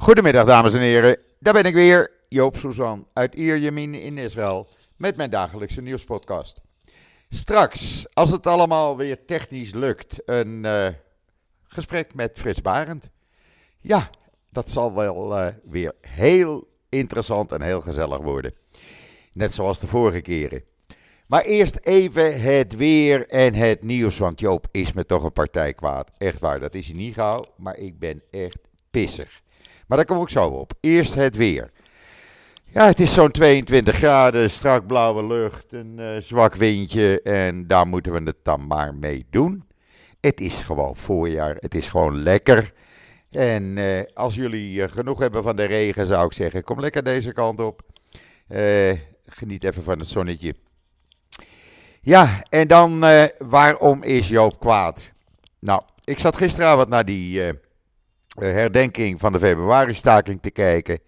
Goedemiddag dames en heren, daar ben ik weer, Joop Suzan uit Ierjemien in Israël met mijn dagelijkse nieuwspodcast. Straks, als het allemaal weer technisch lukt, een uh, gesprek met Frits Barend. Ja, dat zal wel uh, weer heel interessant en heel gezellig worden. Net zoals de vorige keren. Maar eerst even het weer en het nieuws. Want Joop is me toch een partij kwaad. Echt waar, dat is hij niet gauw. Maar ik ben echt pissig. Maar daar kom ik zo op. Eerst het weer. Ja, het is zo'n 22 graden, strak blauwe lucht, een uh, zwak windje. En daar moeten we het dan maar mee doen. Het is gewoon voorjaar. Het is gewoon lekker. En uh, als jullie uh, genoeg hebben van de regen, zou ik zeggen: kom lekker deze kant op. geniet even van het zonnetje. Ja, en dan waarom is Joop kwaad? Nou, ik zat gisteravond naar die herdenking van de februari-staking te kijken.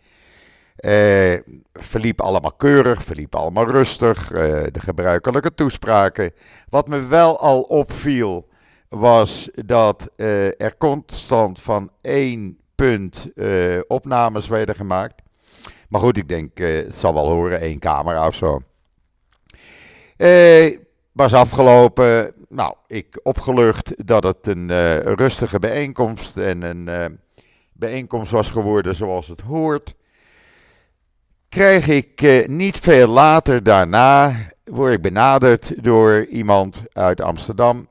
Uh, verliep allemaal keurig, verliep allemaal rustig. Uh, de gebruikelijke toespraken. Wat me wel al opviel, was dat er constant van één punt opnames werden gemaakt. Maar goed, ik denk, het zal wel horen, één camera of zo. Was afgelopen. Nou, ik opgelucht dat het een rustige bijeenkomst en een bijeenkomst was geworden zoals het hoort krijg ik eh, niet veel later daarna, word ik benaderd door iemand uit Amsterdam.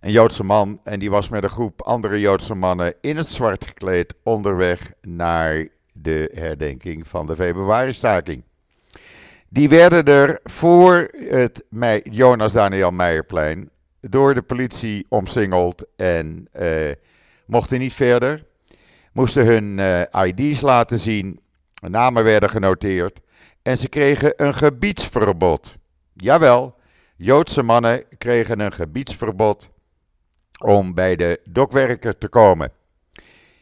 Een Joodse man en die was met een groep andere Joodse mannen in het zwart gekleed onderweg naar de herdenking van de februari-staking. Die werden er voor het Jonas Daniel Meijerplein door de politie omsingeld en uh, mochten niet verder. Moesten hun uh, ID's laten zien namen werden genoteerd en ze kregen een gebiedsverbod. Jawel, Joodse mannen kregen een gebiedsverbod om bij de dokwerker te komen.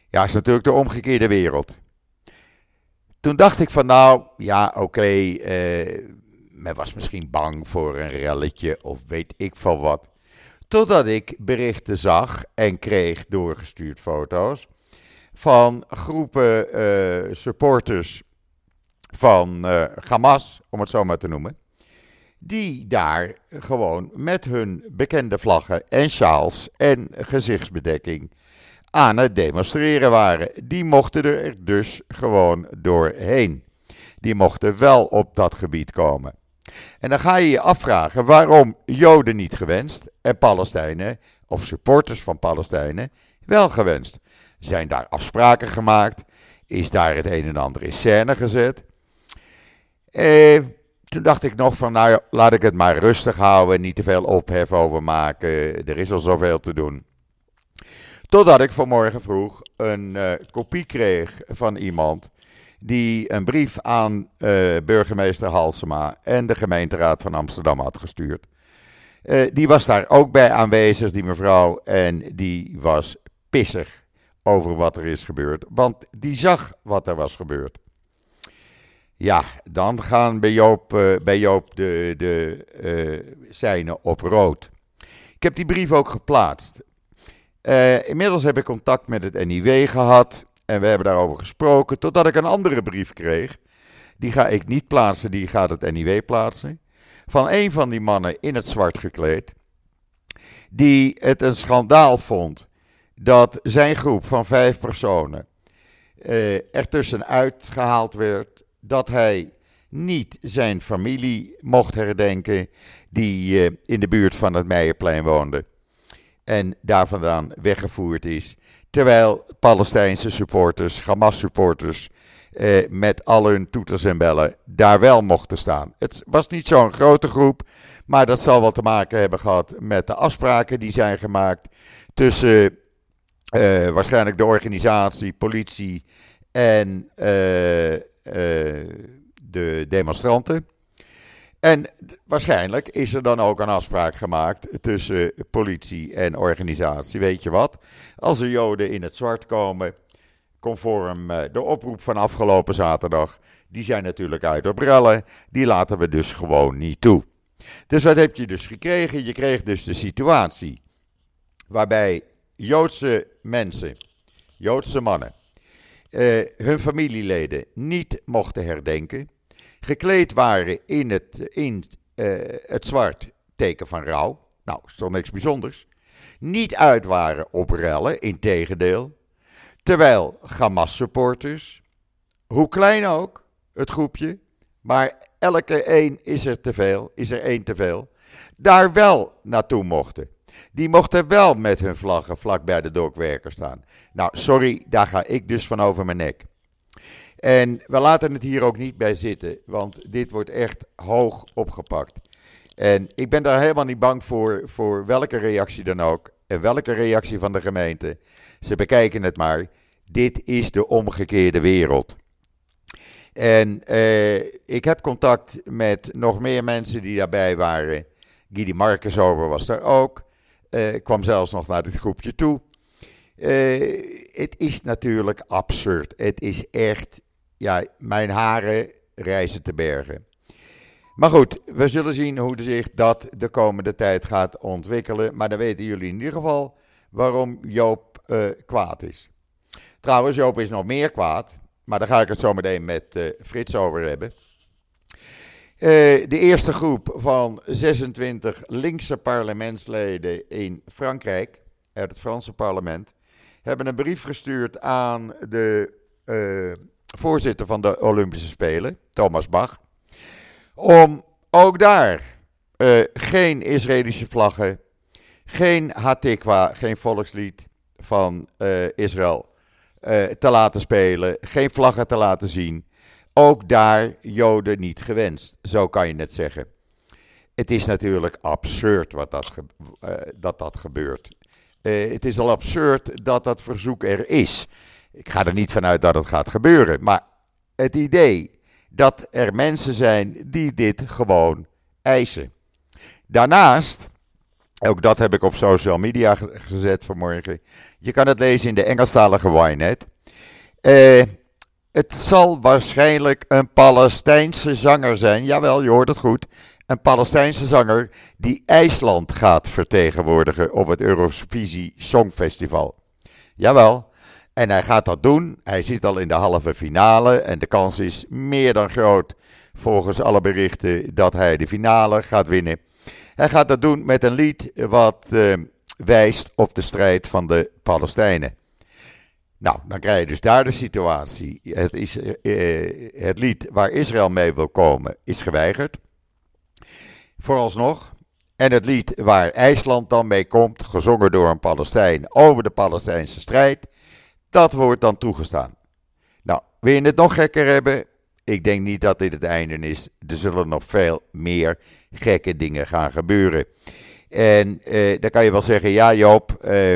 Ja, is natuurlijk de omgekeerde wereld. Toen dacht ik van nou, ja oké, eh, men was misschien bang voor een relletje of weet ik van wat. Totdat ik berichten zag en kreeg doorgestuurd foto's van groepen uh, supporters van uh, Hamas, om het zo maar te noemen. Die daar gewoon met hun bekende vlaggen en sjaals en gezichtsbedekking aan het demonstreren waren. Die mochten er dus gewoon doorheen. Die mochten wel op dat gebied komen. En dan ga je je afvragen waarom Joden niet gewenst en Palestijnen of supporters van Palestijnen wel gewenst. Zijn daar afspraken gemaakt? Is daar het een en ander in scène gezet? Eh, toen dacht ik nog van, nou laat ik het maar rustig houden, niet te veel ophef over maken. Er is al zoveel te doen. Totdat ik vanmorgen vroeg een uh, kopie kreeg van iemand die een brief aan uh, burgemeester Halsema en de gemeenteraad van Amsterdam had gestuurd. Uh, die was daar ook bij aanwezig, die mevrouw, en die was pissig over wat er is gebeurd, want die zag wat er was gebeurd. Ja, dan gaan bij Joop, bij Joop de, de op rood. Ik heb die brief ook geplaatst. Uh, inmiddels heb ik contact met het NIW gehad en we hebben daarover gesproken, totdat ik een andere brief kreeg. Die ga ik niet plaatsen, die gaat het NIW plaatsen. Van een van die mannen in het zwart gekleed, die het een schandaal vond dat zijn groep van vijf personen uh, er tussenuit gehaald werd. Dat hij niet zijn familie mocht herdenken die uh, in de buurt van het Meijerplein woonde. En daar vandaan weggevoerd is. Terwijl Palestijnse supporters, Hamas supporters, uh, met al hun toeters en bellen daar wel mochten staan. Het was niet zo'n grote groep, maar dat zal wel te maken hebben gehad met de afspraken die zijn gemaakt tussen uh, waarschijnlijk de organisatie, politie en uh, uh, de demonstranten. En waarschijnlijk is er dan ook een afspraak gemaakt tussen politie en organisatie. Weet je wat? Als er Joden in het zwart komen, conform de oproep van afgelopen zaterdag, die zijn natuurlijk uit op rellen. Die laten we dus gewoon niet toe. Dus wat heb je dus gekregen? Je kreeg dus de situatie waarbij Joodse mensen, Joodse mannen, hun familieleden niet mochten herdenken, gekleed waren in het, in, het zwart teken van rouw. Nou, is toch niks bijzonders. Niet uit waren op rellen, integendeel. Terwijl Hamas-supporters, hoe klein ook, het groepje, maar elke één is er te veel, is er één te veel, daar wel naartoe mochten. Die mochten wel met hun vlaggen vlak bij de dokwerkers staan. Nou, sorry, daar ga ik dus van over mijn nek. En we laten het hier ook niet bij zitten, want dit wordt echt hoog opgepakt. En ik ben daar helemaal niet bang voor, voor welke reactie dan ook. En welke reactie van de gemeente. Ze bekijken het maar. Dit is de omgekeerde wereld. En eh, ik heb contact met nog meer mensen die daarbij waren. Guy Marcus over was er ook. Uh, kwam zelfs nog naar dit groepje toe. Uh, het is natuurlijk absurd. Het is echt, ja, mijn haren reizen te bergen. Maar goed, we zullen zien hoe zich dat de komende tijd gaat ontwikkelen. Maar dan weten jullie in ieder geval waarom Joop uh, kwaad is. Trouwens, Joop is nog meer kwaad. Maar daar ga ik het zo meteen met uh, Frits over hebben. Uh, de eerste groep van 26 linkse parlementsleden in Frankrijk, uit het Franse parlement, hebben een brief gestuurd aan de voorzitter van de Olympische Spelen, Thomas Bach om ook daar uh, geen Israëlische vlaggen, geen Hatikwa, geen volkslied van uh, Israël uh, te laten spelen, geen vlaggen te laten zien. Ook daar Joden niet gewenst, zo kan je het zeggen. Het is natuurlijk absurd wat dat, dat, dat gebeurt. het is al absurd dat dat verzoek er is. Ik ga er niet vanuit dat het gaat gebeuren, maar het idee dat er mensen zijn die dit gewoon eisen. Daarnaast, ook dat heb ik op social media gezet vanmorgen. Je kan het lezen in de Engelstalige Ynet. Uh, het zal waarschijnlijk een Palestijnse zanger zijn. Jawel, je hoort het goed. Een Palestijnse zanger die IJsland gaat vertegenwoordigen op het Eurovisie Songfestival. Jawel, en hij gaat dat doen. Hij zit al in de halve finale. En de kans is meer dan groot, volgens alle berichten, dat hij de finale gaat winnen. Hij gaat dat doen met een lied wat uh, wijst op de strijd van de Palestijnen. Nou, dan krijg je dus daar de situatie. Het, is, uh, het lied waar Israël mee wil komen is geweigerd. Vooralsnog. En het lied waar IJsland dan mee komt, gezongen door een Palestijn over de Palestijnse strijd, dat wordt dan toegestaan. Nou, wil je het nog gekker hebben? Ik denk niet dat dit het einde is. Er zullen nog veel meer gekke dingen gaan gebeuren. En eh, dan kan je wel zeggen, ja Joop, eh,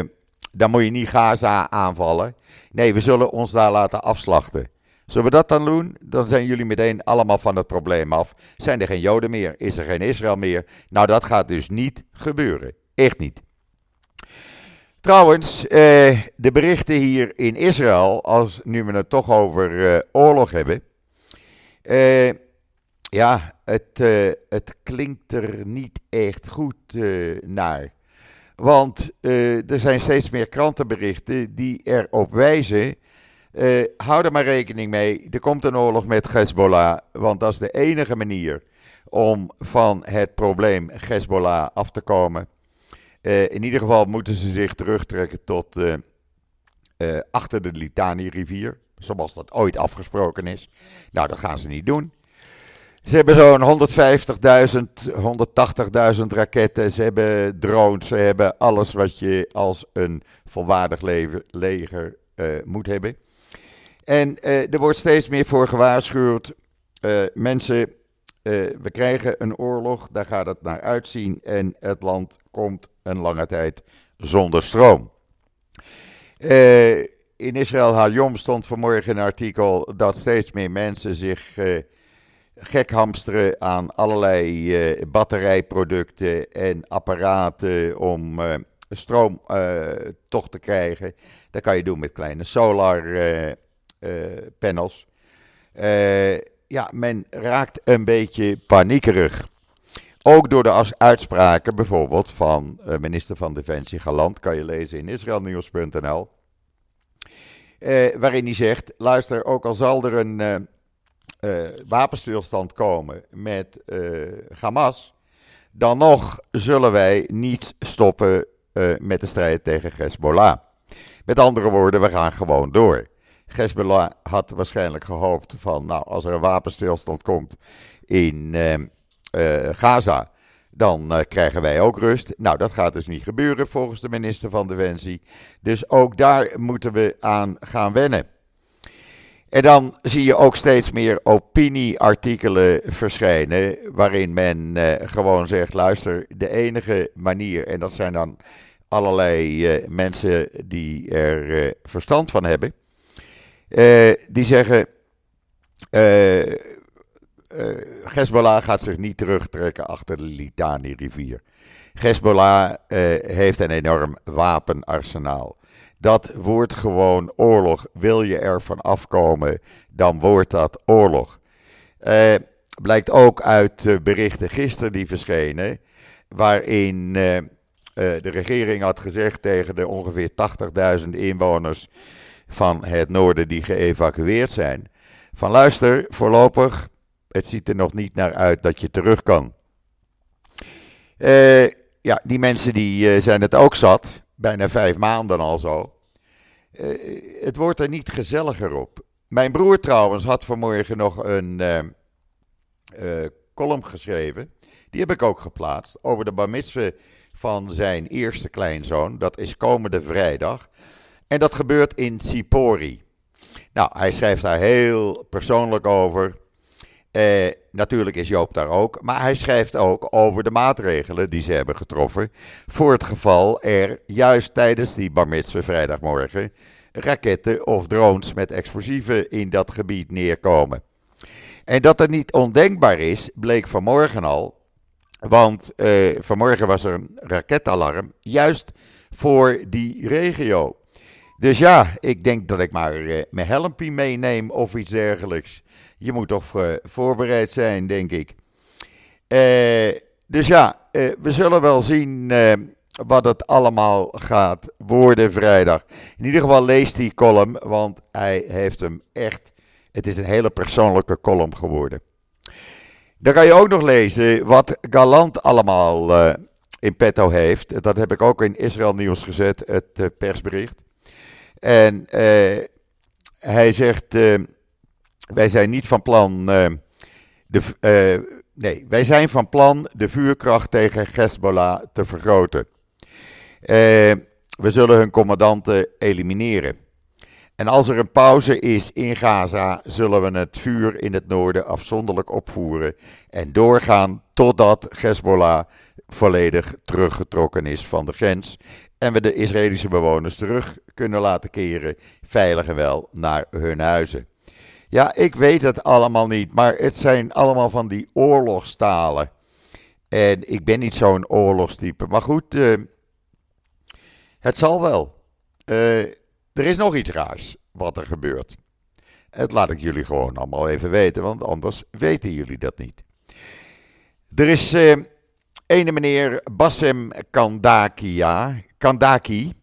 dan moet je niet Gaza aanvallen. Nee, we zullen ons daar laten afslachten. Zullen we dat dan doen? Dan zijn jullie meteen allemaal van het probleem af. Zijn er geen Joden meer? Is er geen Israël meer? Nou, dat gaat dus niet gebeuren. Echt niet. Trouwens, eh, de berichten hier in Israël, als nu we het toch over eh, oorlog hebben. Eh, ja, het, eh, het klinkt er niet echt goed eh, naar. Want eh, er zijn steeds meer krantenberichten die erop wijzen. hou er maar rekening mee, er komt een oorlog met Hezbollah. Want dat is de enige manier om van het probleem Hezbollah af te komen. Uh, in ieder geval moeten ze zich terugtrekken tot uh, uh, achter de Litani-rivier, zoals dat ooit afgesproken is. Nou, dat gaan ze niet doen. Ze hebben zo'n 150.000, 180.000 raketten, ze hebben drones, ze hebben alles wat je als een volwaardig leger moet hebben. En er wordt steeds meer voor gewaarschuwd. mensen we krijgen een oorlog, daar gaat het naar uitzien. En het land komt een lange tijd zonder stroom. Uh, in Israël Hayom stond vanmorgen een artikel dat steeds meer mensen zich uh, gek hamsteren aan allerlei batterijproducten en apparaten om stroom toch te krijgen. Dat kan je doen met kleine solar panels ja, men raakt een beetje paniekerig. Ook door de uitspraken bijvoorbeeld van uh, minister van Defensie Galant, kan je lezen in israelnieuws.nl. waarin hij zegt: luister, ook al zal er een wapenstilstand komen met Hamas, dan nog zullen wij niet stoppen met de strijd tegen Hezbollah. Met andere woorden, we gaan gewoon door. Hezbollah had waarschijnlijk gehoopt van, nou, als er een wapenstilstand komt in Gaza, dan uh, krijgen wij ook rust. Nou, dat gaat dus niet gebeuren volgens de minister van Defensie. Dus ook daar moeten we aan gaan wennen. En dan zie je ook steeds meer opinieartikelen verschijnen. waarin men uh, gewoon zegt: luister, de enige manier, en dat zijn dan allerlei mensen die er verstand van hebben, die zeggen. Hezbollah gaat zich niet terugtrekken achter de Litani-rivier. Hezbollah heeft een enorm wapenarsenaal. Dat wordt gewoon oorlog. Wil je ervan afkomen, dan wordt dat oorlog. Uh, blijkt ook uit berichten gisteren die verschenen, waarin de regering had gezegd tegen de ongeveer 80.000 inwoners van het noorden die geëvacueerd zijn: van luister, voorlopig, het ziet er nog niet naar uit dat je terug kan. Uh, ja, die mensen die zijn het ook zat bijna vijf maanden al zo. Uh, het wordt er niet gezelliger op. Mijn broer trouwens had vanmorgen nog een column geschreven. Die heb ik ook geplaatst over de bar van zijn eerste kleinzoon. Dat is komende vrijdag. En dat gebeurt in Sipori. Nou, hij schrijft daar heel persoonlijk over. Eh, natuurlijk is Joop daar ook, maar hij schrijft ook over de maatregelen die ze hebben getroffen. Voor het geval er juist tijdens die Bar vrijdagmorgen raketten of drones met explosieven in dat gebied neerkomen. En dat het niet ondenkbaar is, bleek vanmorgen al. Want eh, vanmorgen was er een raketalarm, juist voor die regio. Dus ja, ik denk dat ik maar uh, mijn helmpje meeneem of iets dergelijks. Je moet toch uh, voorbereid zijn, denk ik. Uh, dus ja, we zullen wel zien wat het allemaal gaat worden vrijdag. In ieder geval lees die column, want hij heeft hem echt. Het is een hele persoonlijke column geworden. Dan kan je ook nog lezen wat Galant allemaal in petto heeft. Dat heb ik ook in Israël Nieuws gezet, het persbericht. En hij zegt: Wij zijn niet van plan. Uh, de, nee, wij zijn van plan de vuurkracht tegen Hezbollah te vergroten. we zullen hun commandanten elimineren. En als er een pauze is in Gaza, zullen we het vuur in het noorden afzonderlijk opvoeren en doorgaan totdat Hezbollah volledig teruggetrokken is van de grens en we de Israëlische bewoners terug kunnen laten keren, veilig en wel, naar hun huizen. Ja, ik weet het allemaal niet, maar het zijn allemaal van die oorlogstalen. En ik ben niet zo'n oorlogstype. Maar goed, uh, het zal wel. Uh, er is nog iets raars wat er gebeurt. Het laat ik jullie gewoon allemaal even weten, want anders weten jullie dat niet. Er is uh, ene meneer Bassem Kandakia, Kandaki.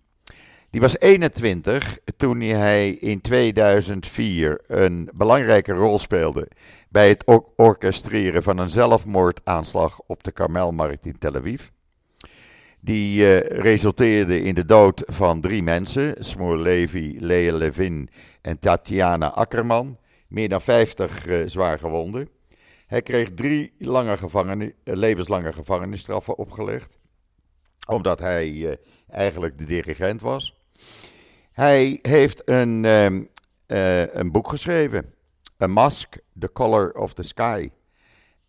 Die was 21 toen hij in 2004 een belangrijke rol speelde bij het orchestreren van een zelfmoordaanslag op de Karmelmarkt in Tel Aviv. Die uh, resulteerde in de dood van drie mensen: Smoor Levi, Lea Levin en Tatiana Akkerman. Meer dan 50 uh, zwaar gewonden. Hij kreeg drie lange uh, levenslange gevangenisstraffen opgelegd. Omdat hij eigenlijk de dirigent was. Hij heeft een, um, uh, een boek geschreven. A Mask, The Color of the Sky.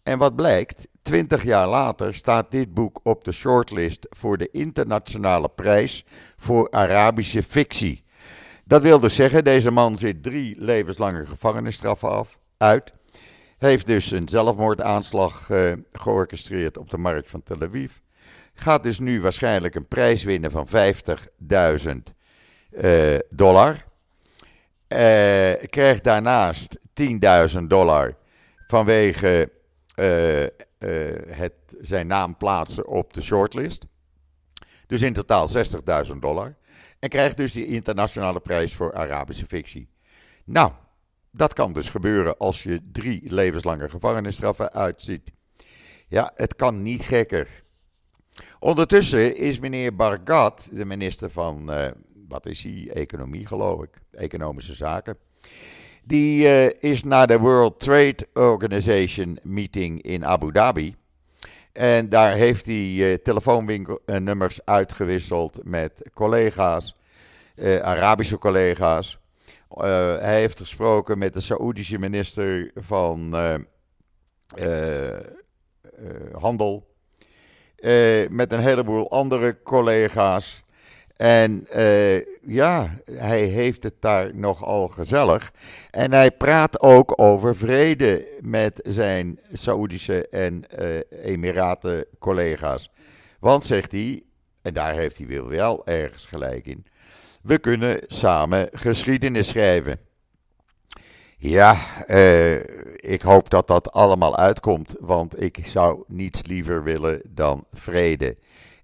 En wat blijkt, twintig jaar later staat dit boek op de shortlist voor de internationale prijs voor Arabische fictie. Dat wil dus zeggen, deze man zit drie levenslange gevangenisstraffen af, uit. Heeft dus een zelfmoordaanslag uh, georchestreerd op de markt van Tel Aviv. Gaat dus nu waarschijnlijk een prijs winnen van 50.000 uh, dollar. Uh, krijgt daarnaast 10.000 dollar vanwege uh, het, zijn naam plaatsen op de shortlist. Dus in totaal 60.000 dollar. En krijgt dus die internationale prijs voor Arabische fictie. Nou, dat kan dus gebeuren als je drie levenslange gevangenisstraffen uitziet. Ja, het kan niet gekker. Ondertussen is meneer Bargat, de minister van, wat is hij, economie geloof ik, economische zaken. Die uh, is naar de World Trade Organization meeting in Abu Dhabi. En daar heeft hij uh, telefoonnummers uitgewisseld met collega's, Arabische collega's. hij heeft gesproken met de Saoedische minister van Handel. Met een heleboel andere collega's. En uh, ja, hij heeft het daar nogal gezellig. En hij praat ook over vrede met zijn Saoedische en uh, Emiraten collega's. Want zegt hij, en daar heeft hij wel ergens gelijk in, we kunnen samen geschiedenis schrijven. Ja, uh, ik hoop dat dat allemaal uitkomt, want ik zou niets liever willen dan vrede.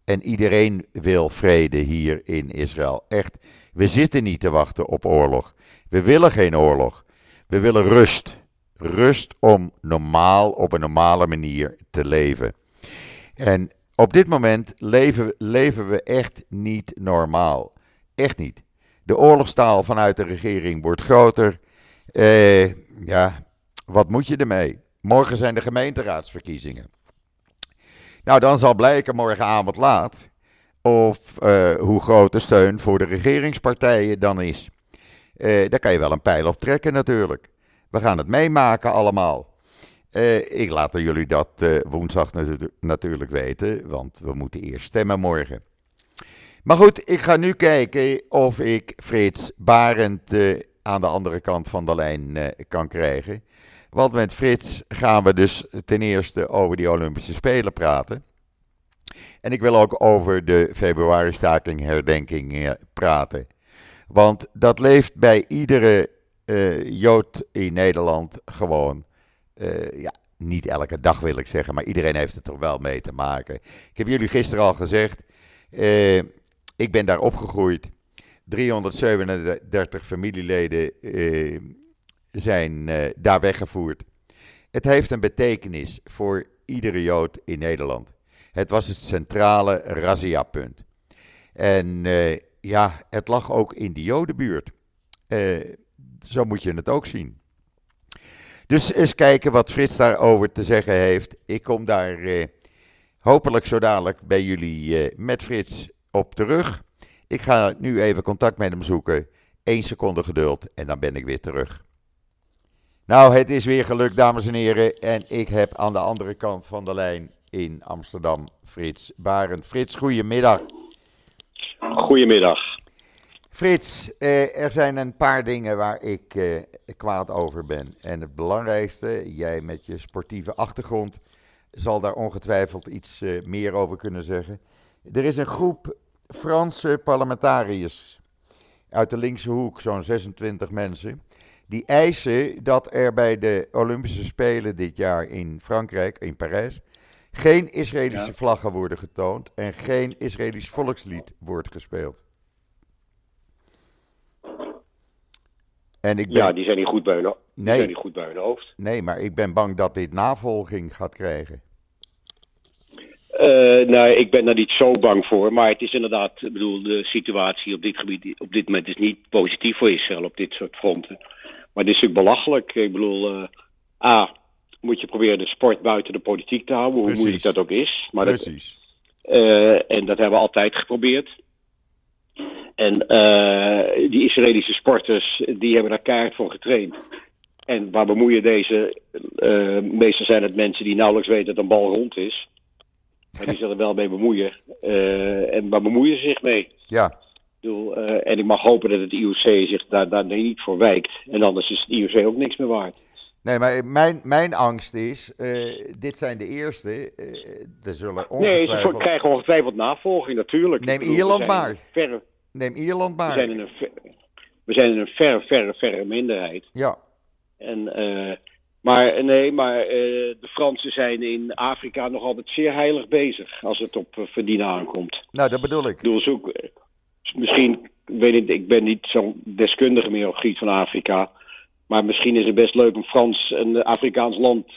En iedereen wil vrede hier in Israël. Echt, we zitten niet te wachten op oorlog. We willen geen oorlog. We willen rust. Rust om normaal, op een normale manier te leven. En op dit moment leven, leven we echt niet normaal. Echt niet. De oorlogstaal vanuit de regering wordt groter. Eh, ja, wat moet je ermee? Morgen zijn de gemeenteraadsverkiezingen. Nou, dan zal blijken morgenavond laat of uh, hoe groot de steun voor de regeringspartijen dan is. Uh, daar kan je wel een pijl op trekken natuurlijk. We gaan het meemaken allemaal. Uh, ik laat jullie dat woensdag natuurlijk weten, want we moeten eerst stemmen morgen. Maar goed, ik ga nu kijken of ik Frits Barend aan de andere kant van de lijn kan krijgen. Want met Frits gaan we dus ten eerste over die Olympische Spelen praten. En ik wil ook over de februari-staking herdenking eh, praten. Want dat leeft bij iedere uh, Jood in Nederland gewoon. Uh, ja, niet elke dag wil ik zeggen, maar iedereen heeft het er wel mee te maken. Ik heb jullie gisteren al gezegd, ik ben daar opgegroeid. 337 familieleden zijn uh, daar weggevoerd. Het heeft een betekenis voor iedere Jood in Nederland. Het was het centrale razzia-punt. En uh, ja, het lag ook in de Jodenbuurt. Uh, zo moet je het ook zien. Dus eens kijken wat Frits daarover te zeggen heeft. Ik kom daar hopelijk zo dadelijk bij jullie met Frits op terug. Ik ga nu even contact met hem zoeken. Eén seconde geduld en dan ben ik weer terug. Nou, het is weer gelukt, dames en heren. En ik heb aan de andere kant van de lijn in Amsterdam Frits Barend. Frits, goedemiddag. Goedemiddag. Frits, eh, er zijn een paar dingen waar ik eh, kwaad over ben. En het belangrijkste, jij met je sportieve achtergrond zal daar ongetwijfeld iets eh, meer over kunnen zeggen. Er is een groep Franse parlementariërs uit de linkse hoek, zo'n 26 mensen die eisen dat er bij de Olympische Spelen dit jaar in Frankrijk, in Parijs, geen Israëlische vlaggen worden getoond en geen Israëlisch volkslied wordt gespeeld. En ik ben... Ja, die zijn niet goed bij hun, nee. zijn niet goed bij hun hoofd. Nee, maar ik ben bang dat dit navolging gaat krijgen. Uh, nou, ik ben daar niet zo bang voor. Maar het is inderdaad, ik bedoel, de situatie op dit gebied op dit moment is niet positief voor Israël op dit soort fronten. Maar dit is natuurlijk belachelijk. Ik bedoel, uh, A, moet je proberen de sport buiten de politiek te houden, hoe moeilijk dat ook is. Maar Precies. Dat, uh, en dat hebben we altijd geprobeerd. En uh, die Israëlische sporters, die hebben daar keihard voor getraind. En waar bemoeien deze? Uh, meestal zijn het mensen die nauwelijks weten dat een bal rond is. Maar die zullen er wel mee bemoeien. en waar bemoeien ze zich mee? Ja. Bedoel, uh, en ik mag hopen dat het IOC zich daar, daar niet voor wijkt. En anders is het IOC ook niks meer waard. Nee, maar mijn, mijn angst is, uh, dit zijn de eerste. Uh, er zullen ongetwijfeld... Nee, ze krijgen ongetwijfeld navolging natuurlijk. Neem Ierland maar. Verre... Neem Ierland maar. We zijn in een, ver... we zijn in een verre, verre, verre minderheid. Ja. En, uh, maar nee, maar de Fransen zijn in Afrika nog altijd zeer heilig bezig als het op verdienen aankomt. Nou, dat bedoel ik. Ik bedoel, zoek, misschien weet niet, ik ben niet zo'n deskundige meer op van Afrika. Maar misschien is het best leuk om Frans, een Afrikaans land eh,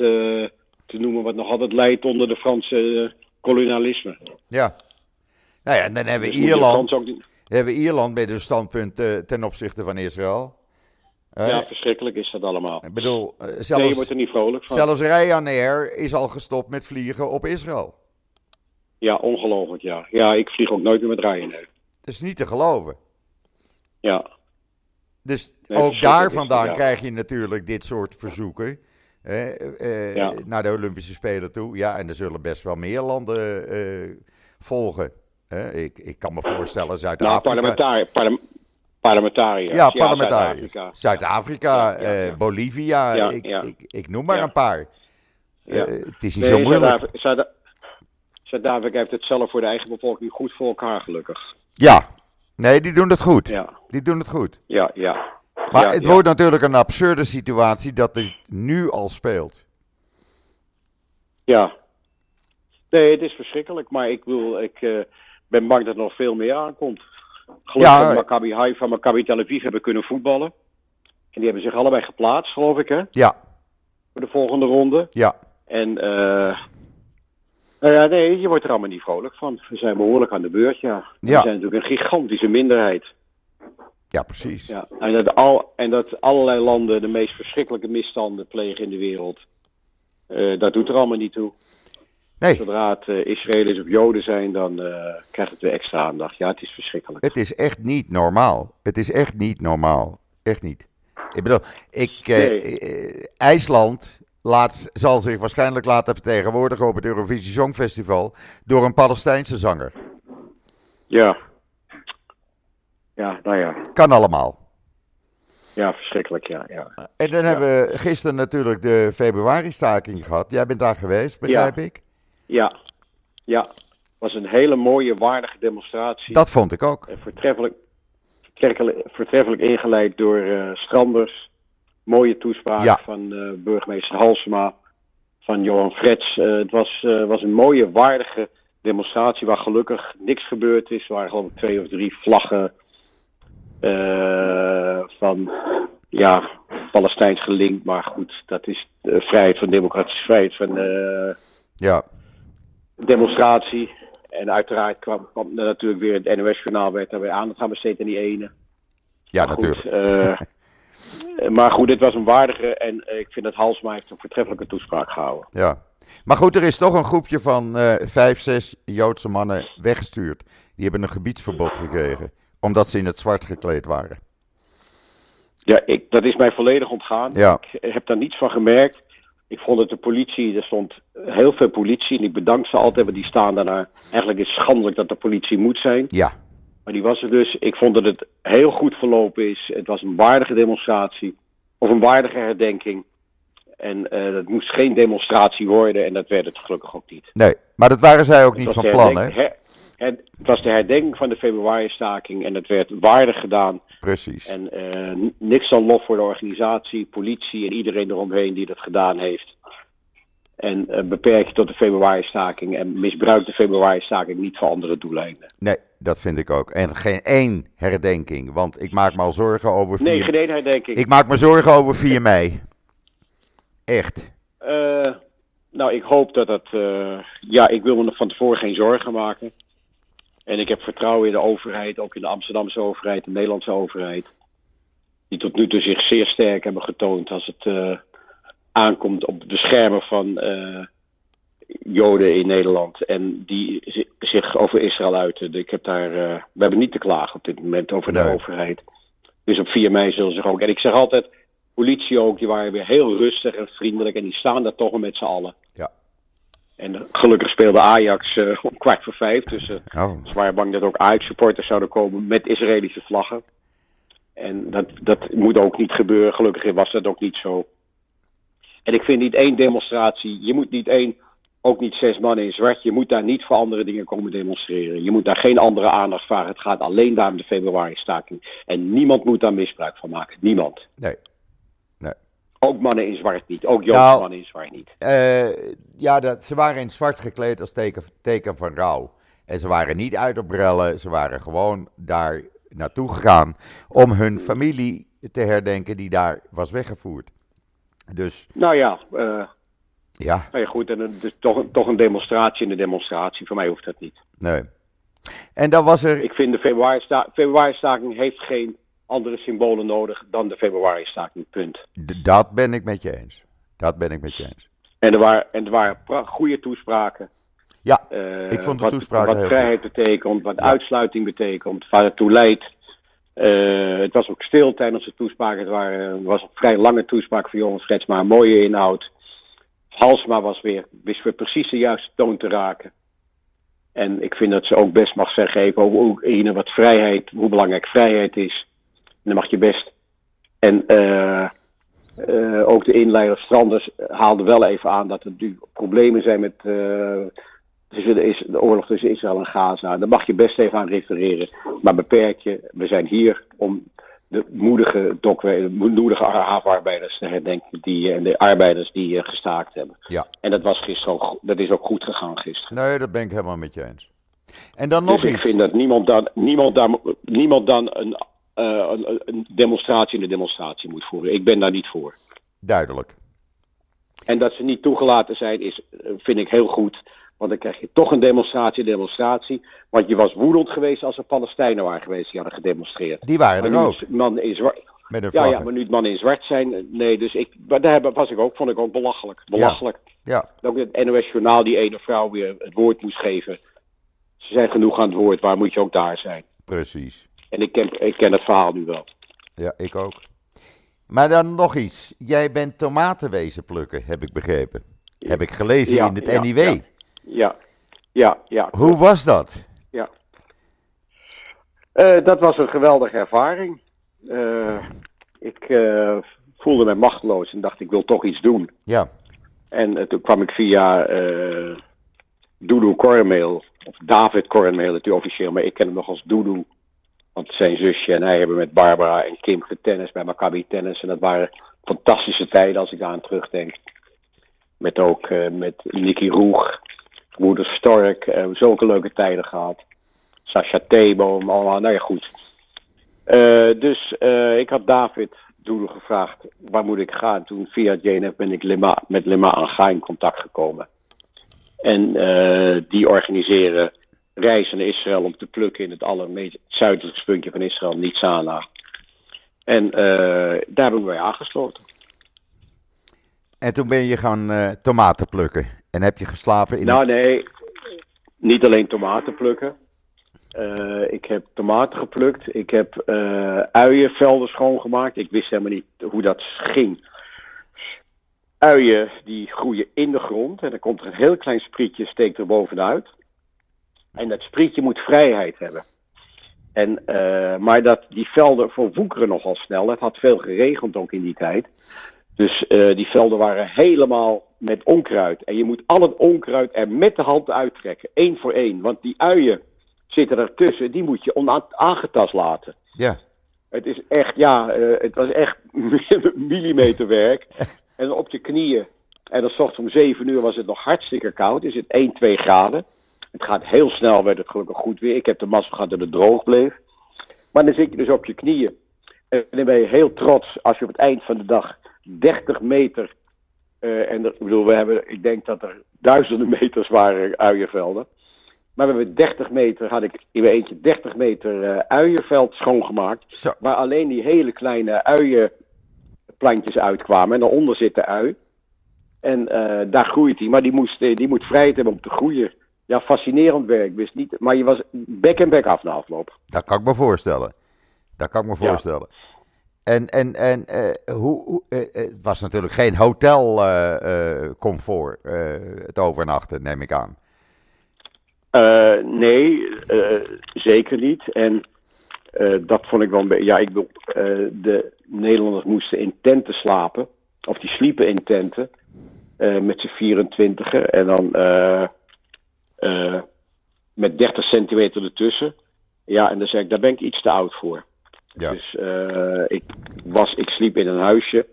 te noemen, wat nog altijd leidt onder de Franse eh, kolonialisme. Ja. Nou ja, en dan hebben we Dus Ierland. Niet- Hebben we Ierland met een standpunt eh, ten opzichte van Israël. Ja, verschrikkelijk is dat allemaal. ik bedoel, eh, Nee, je zelfs, wordt er niet vrolijk van. zelfs Ryanair is al gestopt met vliegen op Israël. Ja, ongelooflijk, ja. Ja, ik vlieg ook nooit meer met Ryanair. Dat is niet te geloven. Ja, Dus Nee, ook daar vandaan ja. krijg je natuurlijk dit soort verzoeken. eh, Ja. Naar de Olympische Spelen toe. Ja, en er zullen best wel meer landen eh, volgen. ik, ik kan me voorstellen nou, Zuid-Afrika. Parle parlementariërs. ja, parlementariërs. Zuid-Afrika. Eh, Bolivia. Ik. Ik, ik noem maar een paar. Ja. Eh, het is niet Nee, zo moeilijk. Zuid-Afrika- Zuid- Zuid-Afrika heeft het zelf voor de eigen bevolking goed voor elkaar, gelukkig. Ja, nee, die doen het goed. Ja, Die doen het goed. ja, ja. Maar Ja, het ja. wordt natuurlijk een absurde situatie dat dit nu al speelt. Ja. Nee, het is verschrikkelijk, maar ik bedoel, ik eh, ben bang dat er nog veel meer aankomt. Gelukkig Ja, dat Maccabi Haifa en Maccabi Tel Aviv hebben kunnen voetballen. En die hebben zich allebei geplaatst, geloof ik, hè, Ja, voor de volgende ronde. ja, En, eh nou ja, nee, je wordt er allemaal niet vrolijk van. We zijn behoorlijk aan de beurt, ja. Ja. We zijn natuurlijk een gigantische minderheid. ja, precies. Ja. En, dat al, en dat allerlei landen de meest verschrikkelijke misstanden plegen in de wereld. Eh, dat doet er allemaal niet toe. Nee, Zodra het eh, Israëli's of Joden zijn, dan eh, krijgt het weer extra aandacht. Ja, het is verschrikkelijk. het is echt niet normaal. Het is echt niet normaal. Echt niet. Ik bedoel, ik, Nee. IJsland laat, zal zich waarschijnlijk laten vertegenwoordigen op het Eurovisie Songfestival door een Palestijnse zanger. Ja. Ja, nou ja. Kan allemaal. Ja, verschrikkelijk, ja. ja. En dan hebben we gisteren natuurlijk de februari-staking gehad. Jij bent daar geweest, begrijp ik? Ja, ja. Het was een hele mooie, waardige demonstratie. Dat vond ik ook. Eh, Voortreffelijk, voortreffelijk, voortreffelijk ingeleid door eh, Stranders. Mooie toespraak Ja. van eh, burgemeester Halsema, van Johan Frets. Eh, het was, eh, was een mooie, waardige demonstratie waar gelukkig niks gebeurd is. Er waren geloof ik twee of drie vlaggen van ja, Palestijns gelinkt. Maar goed, dat is de vrijheid van democratische vrijheid van Ja, demonstratie. En uiteraard kwam, kwam er natuurlijk weer het NOS-journaal werd daar weer aandacht aan besteed aan die ene. ja Maar natuurlijk. Eh, maar goed, dit was een waardige en eh, ik vind dat Halsma heeft een voortreffelijke toespraak gehouden. Ja. Maar goed, er is toch een groepje van eh, vijf, zes Joodse mannen weggestuurd. Die hebben een gebiedsverbod gekregen, omdat ze in het zwart gekleed waren. Ja, ik, dat is mij volledig ontgaan. Ja. Ik heb daar niets van gemerkt. Ik vond dat de politie, er stond heel veel politie en ik bedank ze altijd, want die staan daarna. Eigenlijk is het schandelijk dat de politie moet zijn. Ja, Maar die was er dus. Ik vond dat het heel goed verlopen is. Het was een waardige demonstratie. Of een waardige herdenking. En eh dat moest geen demonstratie worden. En dat werd het gelukkig ook niet. nee. Maar dat waren zij ook Het niet van plan, hè? het was de herdenking van de februari-staking. En het werd waardig gedaan. Precies. En eh, niks dan lof voor de organisatie, politie en iedereen eromheen die dat gedaan heeft. En eh, beperk je tot de februari-staking. En misbruik de februari-staking niet voor andere doeleinden. Nee, dat vind ik ook. En geen één herdenking, want ik maak me al zorgen over 4 Nee, geen één herdenking. Ik maak me zorgen over 4 mei. Echt. Eh, nou, ik hoop dat het. eh, ja, ik wil me nog van tevoren geen zorgen maken. En ik heb vertrouwen in de overheid, ook in de Amsterdamse overheid, de Nederlandse overheid. Die tot nu toe zich zeer sterk hebben getoond als het eh, aankomt op het beschermen van Joden in Nederland. En die zi- zich over Israël uiten. Ik heb daar, eh, we hebben niet te klagen op dit moment over de Nee. overheid. Dus op 4 mei zullen ze ook. En ik zeg altijd, politie ook, die waren weer heel rustig en vriendelijk. En die staan daar toch met z'n allen. Ja. En gelukkig speelde Ajax eh, om kwart voor vijf. Dus Oh, ze waren bang dat ook Ajax-supporters zouden komen met Israëlische vlaggen. En dat, dat moet ook niet gebeuren. Gelukkig was dat ook niet zo. En ik vind niet één demonstratie. Je moet niet één, ook niet zes mannen in zwart. Je moet daar niet voor andere dingen komen demonstreren. Je moet daar geen andere aandacht vragen. Het gaat alleen daar om de februari-staking. En niemand moet daar misbruik van maken. Niemand. nee. Ook mannen in zwart niet. Ook Joodse Nou, mannen in zwart niet. Eh, ja, dat, ze waren in zwart gekleed als teken, teken van rouw. En ze waren niet uit op brellen, ze waren gewoon daar naartoe gegaan om hun familie te herdenken die daar was weggevoerd. Dus Nou ja, eh, ja, nou ja goed, en het is toch, toch een demonstratie en een demonstratie. Voor mij hoeft dat niet. nee. En dan was er, Ik vind de februari-sta- februari-staking heeft geen andere symbolen nodig dan de februari-staking, punt. d- dat ben ik met je eens. Dat ben ik met je eens. En er waren, en er waren goede toespraken. Ja, eh, ik vond de toespraken Wat vrijheid betekent, wat Ja. uitsluiting betekent, waar het toe leidt. Eh, het was ook stil tijdens de toespraak. Het waren, was een vrij lange toespraak van Johan Frets, maar een mooie inhoud. Halsma was weer, wist weer precies de juiste toon te raken. En ik vind dat ze ook best mag zeggen even over wat vrijheid, hoe belangrijk vrijheid is. En dan mag je best. En eh, eh, ook de inleider Stranders haalde wel even aan dat er nu problemen zijn met eh, de, de oorlog tussen Israël en Gaza. Daar mag je best even aan refereren. Maar beperk je, we zijn hier om de moedige, dokwe- de moedige havenarbeiders te herdenken die, en de arbeiders die eh, gestaakt hebben. Ja. En dat was gisteren ook, dat is ook goed gegaan gisteren. nee, dat ben ik helemaal met je eens. En dan nog dus ik iets. vind dat niemand dan, niemand dan, niemand dan een, eh, een, een demonstratie in de demonstratie moet voeren. Ik ben daar niet voor. Duidelijk. En dat ze niet toegelaten zijn, is, eh, vind ik heel goed. Want dan krijg je toch een demonstratie, demonstratie. Want je was woedend geweest als er Palestijnen waren geweest die hadden gedemonstreerd. Die waren er ook, mannen in zwart, met een ja, ja, maar nu het mannen in zwart zijn, eh, nee, dus ik, maar daar was ik ook, vond ik ook belachelijk. Belachelijk. Ja, Ook het NOS Journaal die ene vrouw weer het woord moest geven. Ze zijn genoeg aan het woord, waar moet je ook daar zijn? precies. En ik ken, ik ken het verhaal nu wel. Ja, ik ook. Maar dan nog iets. Jij bent tomaten wezen plukken, heb ik begrepen. Heb ik gelezen Ja, in het ja, NIW. Ja. Ja, ja. Hoe was dat? Ja. Eh, dat was een geweldige ervaring. Eh, ik eh, voelde me machteloos en dacht ik wil toch iets doen. Ja, En toen kwam ik via Doudou Kormeel, of David Kormeel het officieel, maar ik ken hem nog als Doudou. Want zijn zusje en hij hebben met Barbara en Kim getennis bij Maccabi Tennis. En dat waren fantastische tijden als ik daar aan terugdenk. Met ook met Nicky Roeg, Moeder Stork, eh, zulke leuke tijden gehad. Sascha Theboom, allemaal, nou ja goed. Eh, dus eh, ik had David Doedel gevraagd, waar moet ik gaan? Toen via JNF ben ik Lema, met Lema Anga in contact gekomen. En die organiseren reizen naar Israël om te plukken in het allermeest zuidelijkste puntje van Israël, Nitzana. En daar hebben we bij aangesloten. en toen ben je gaan tomaten plukken. En heb je geslapen in Nou nee, niet alleen tomaten plukken. Eh, ik heb tomaten geplukt. Ik heb eh uienvelden schoongemaakt. Ik wist helemaal niet hoe dat ging. Uien die groeien in de grond. En dan komt er een heel klein sprietje, steekt er bovenuit. En dat sprietje moet vrijheid hebben. En, eh, maar dat, die velden verwoekeren nogal snel. Het had veel geregend ook in die tijd. Dus die velden waren helemaal met onkruid. En je moet al het onkruid er met de hand uittrekken. één voor één. Want die uien zitten ertussen. Die moet je onaangetast laten. Ja, Het is echt, ja, eh, het was echt millimeterwerk. En op je knieën. En dan ochtends om 7 uur was het nog hartstikke koud. Is het 1, 2 graden. Het gaat heel snel, werd het gelukkig goed weer. Ik heb de mazzel gehad dat het droog bleef. Maar dan zit je dus op je knieën. En dan ben je heel trots als je op het eind van de dag 30 meter. Eh, en ik bedoel, we hebben, ik denk dat er duizenden meters waren uienvelden. Maar we hebben 30 meter, had ik in mijn eentje 30 meter eh, uienveld schoongemaakt. zo. Waar alleen die hele kleine uienplantjes uitkwamen. En daaronder zit de ui. En eh, daar groeit hij. Maar die, moest, die moet vrijheid hebben om te groeien. Ja, fascinerend werk. Wist niet, maar je was bek en bek af na afloop. Dat kan ik me voorstellen. Dat kan ik me Ja. En, en, en eh, hoe, hoe, eh, eh, het was natuurlijk geen hotelcomfort, het overnachten, neem ik aan. Nee, zeker niet. En dat vond ik wel een beetje. Ja, ik de Nederlanders moesten in tenten slapen. Of die sliepen in tenten. met z'n 24 En dan met 30 centimeter ertussen. Ja, en dan zei ik, daar ben ik iets te oud voor. Ja. Dus eh, ik, was, ik sliep in een huisje.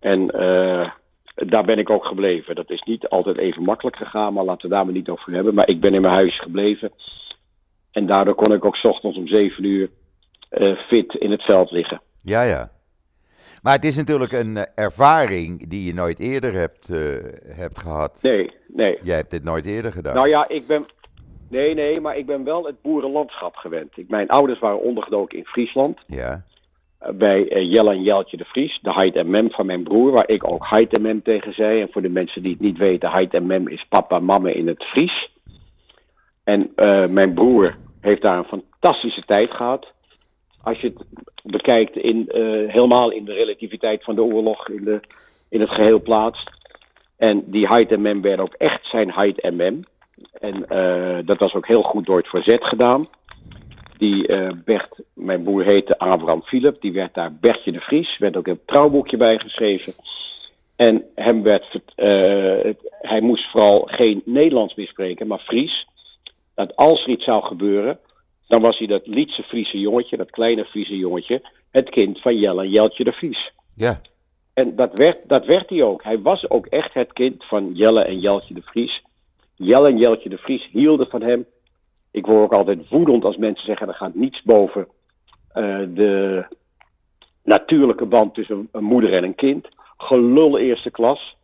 En eh, daar ben ik ook gebleven. Dat is niet altijd even makkelijk gegaan, maar laten we daar maar niet over hebben. Maar ik ben in mijn huisje gebleven. En daardoor kon ik ook 's ochtends om 7 uur eh, fit in het veld liggen. Ja, ja. Maar het is natuurlijk een ervaring die je nooit eerder hebt, hebt gehad. Nee, nee. Jij hebt dit nooit eerder gedaan. Nou ja, ik ben. Nee, nee, maar ik ben wel het boerenlandschap gewend. Ik, mijn ouders waren ondergedoken in Friesland. Ja, eh, bij eh, Jelle en Jeltje de Vries, de Heid en Mem van mijn broer, waar ik ook Heid en Mem tegen zei. En voor de mensen die het niet weten, Heid en Mem is papa en mama in het Fries. En eh, mijn broer heeft daar een fantastische tijd gehad. Als je het bekijkt, in, helemaal in de relativiteit van de oorlog, in, de, in het geheel plaatst. En die Heid en Mem werden ook echt zijn Heid en Mem. En eh, dat was ook heel goed door het verzet gedaan. Die eh, Bert, mijn broer heette Abraham Philip, die werd daar Bertje de Vries, werd ook een trouwboekje bijgeschreven. En hem werd, eh, hij moest vooral geen Nederlands meer spreken, maar Fries. Dat als er iets zou gebeuren, dan was hij dat Lietse Friese jongetje, dat kleine Friese jongetje, het kind van Jelle en Jeltje de Vries. ja, En dat werd, dat werd hij ook. Hij was ook echt het kind van Jelle en Jeltje de Vries. Jelle en Jeltje de Vries hielden van hem. Ik word ook altijd woedend als mensen zeggen er gaat niets boven eh, de natuurlijke band tussen een moeder en een kind. Gelul eerste klas.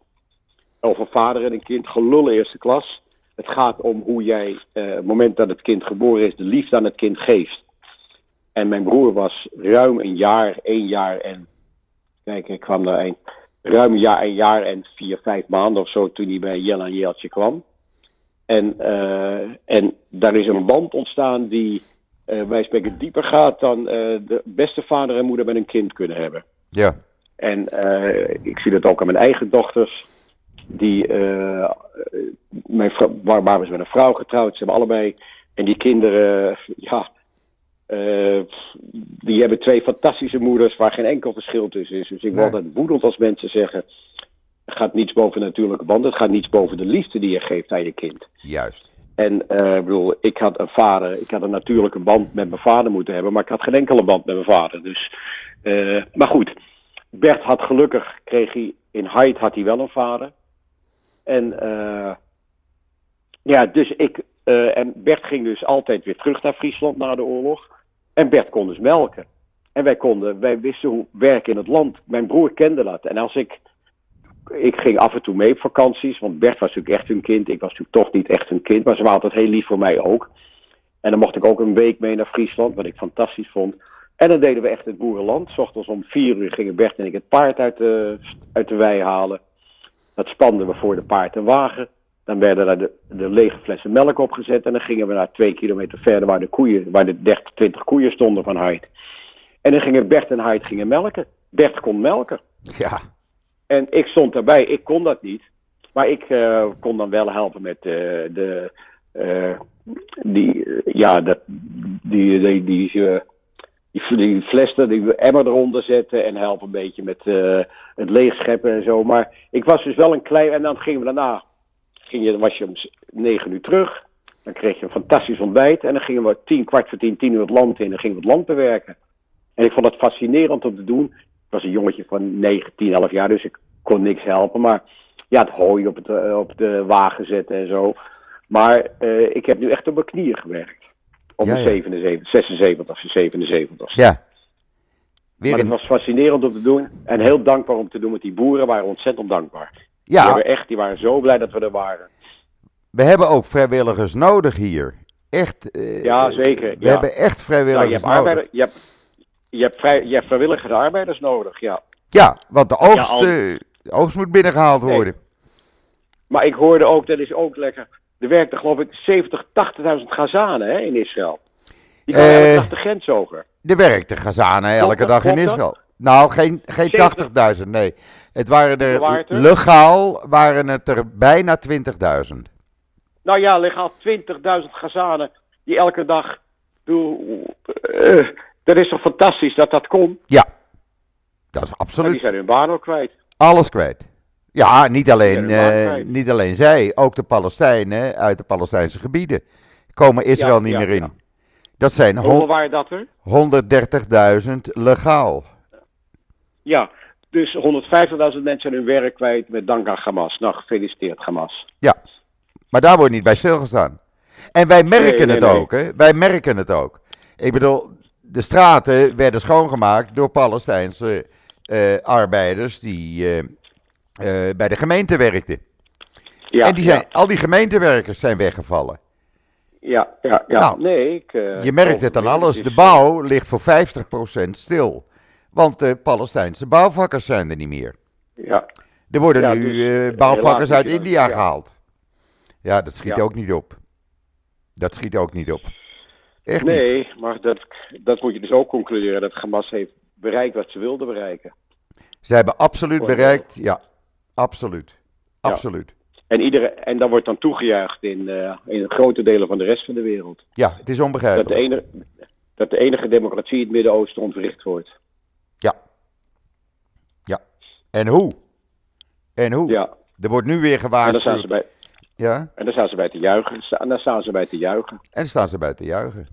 Of een vader en een kind. Gelul eerste klas. Het gaat om hoe jij, eh, het moment dat het kind geboren is, de liefde aan het kind geeft. En mijn broer was ruim een jaar, één jaar en Kijk, ik kwam daar een, ruim een jaar, een jaar en vier, vijf maanden of zo toen hij bij Jelle en Jeltje kwam. En, eh, en daar is een band ontstaan die, eh, wij spreken, dieper gaat dan eh, de beste vader en moeder met een kind kunnen hebben. ja, En ik zie dat ook aan mijn eigen dochters. Die, eh, mijn vrou- waar, waar was met een vrouw getrouwd. Ze hebben allebei. En die kinderen, ja. die hebben twee fantastische moeders waar geen enkel verschil tussen is. Dus ik word altijd woedend als mensen zeggen. Het gaat niets boven natuurlijke band. Het gaat niets boven de liefde die je geeft aan je kind. juist. En ik bedoel, ik had een vader, ik had een natuurlijke band met mijn vader moeten hebben, maar ik had geen enkele band met mijn vader. Dus, eh, maar goed, Bert had gelukkig, kreeg hij, in Hyde had hij wel een vader. En eh, ja, dus ik, en Bert ging dus altijd weer terug naar Friesland na de oorlog. En Bert kon dus melken. En wij konden, wij wisten hoe werken in het land. Mijn broer kende dat. En als ik, ik ging af en toe mee op vakanties, want Bert was natuurlijk echt hun kind. Ik was natuurlijk toch niet echt hun kind, maar ze waren altijd heel lief voor mij ook. En dan mocht ik ook een week mee naar Friesland, wat ik fantastisch vond. En dan deden we echt het boerenland. 's ochtends om vier uur gingen Bert en ik het paard uit de, uit de wei halen. Dat spanden we voor de paard en wagen. Dan werden daar de, de lege flessen melk opgezet. En dan gingen we naar twee kilometer verder waar de koeien, waar de 30, 20 koeien stonden van Heid. En dan gingen Bert en Heid gingen melken. Bert kon melken. Ja, En ik stond daarbij, ik kon dat niet. Maar ik eh, kon dan wel helpen met eh, de. eh, die, ja, dat, die, die, die, die, die die emmer eronder zetten en helpen een beetje met het leegscheppen en zo. Maar ik was dus wel een klein. En dan gingen we daarna. Ging je, was je om negen uur terug. Dan kreeg je een fantastisch ontbijt. En dan gingen we tien, kwart voor tien, tien uur het land in. En dan gingen we het land bewerken. En ik vond het fascinerend om te doen. Ik was een jongetje van 9, 10, 11 jaar, dus ik kon niks helpen. Maar ja, het hooi op, het, eh, op de wagen zetten en zo. Maar eh, ik heb nu echt op mijn knieën gewerkt. Op Ja, mijn ja. 77, 76, 77. ja. Weer Maar het was fascinerend om te doen. En heel dankbaar om te doen met die boeren. waren ontzettend dankbaar. Die, ja, hebben echt, die waren zo blij dat we er waren. we hebben ook vrijwilligers nodig hier. Echt. eh, Ja, zeker. We ja. hebben echt Nou, je, vrijwilligers hebt nodig. arbeider, je, hebt, je, hebt vrij, je hebt vrijwillige arbeiders nodig, ja. Ja, want de oogst, al- eh, de oogst moet binnengehaald Nee. worden. Maar ik hoorde ook, dat is ook lekker. Er werkten geloof ik 70, 80.000 Gazanen hè, in Israël. Die gaan Eh, elke de grens over. Er werkte Gazanen elke dag in dat? Israël. Nou, geen, geen 70. 80.000, nee. Het waren er, waren er? legaal waren het er bijna 20.000. Nou ja, legaal 20.000 Gazanen die elke dag. Doe, dat is toch fantastisch dat dat kon? Ja, dat is Maar die absoluut zijn hun baan ook kwijt. alles kwijt. Ja, niet alleen, eh, niet alleen zij, ook de Palestijnen uit de Palestijnse gebieden komen Israël Ja, niet ja, meer in. ja. Dat zijn Hoeveel hon- waren dat er? 130.000 legaal. Ja, dus 150.000 mensen zijn hun werk kwijt met dank aan Hamas. Nou, gefeliciteerd Hamas. Ja, maar daar wordt niet bij stilgestaan. En wij merken Nee, nee, het nee. ook, hè? Wij merken het ook. Ik bedoel, de straten werden schoongemaakt door Palestijnse eh, arbeiders die eh, eh, bij de gemeente werkten. Ja, en die zijn, ja, al die gemeentewerkers zijn weggevallen. ja, ja, ja. Nou, nee, ik, Je merkt het aan alles. De bouw ligt voor 50% stil. Want de Palestijnse bouwvakkers zijn er niet meer. Ja, Er worden Ja, nu dus, bouwvakkers uit India gehaald. Ja, dat schiet ook niet op. Dat schiet ook niet op. Echt niet. nee, maar dat, dat moet je dus ook concluderen. Dat Hamas heeft bereikt wat ze wilden bereiken. Ze hebben absoluut bereikt. Ja, absoluut. Absoluut. En, iedere, en dat wordt dan toegejuicht in, eh, in grote delen van de rest van de wereld. Ja, het is Dat de, onbegrijpelijk. enige, dat de enige democratie in het Midden-Oosten ontwricht wordt. Ja. Ja. En hoe? En hoe? Ja, Er wordt nu weer en daar staan ze gewaarschuwd. bij, Ja, en daar staan ze bij te juichen. En daar staan ze bij te juichen. en staan ze bij te juichen.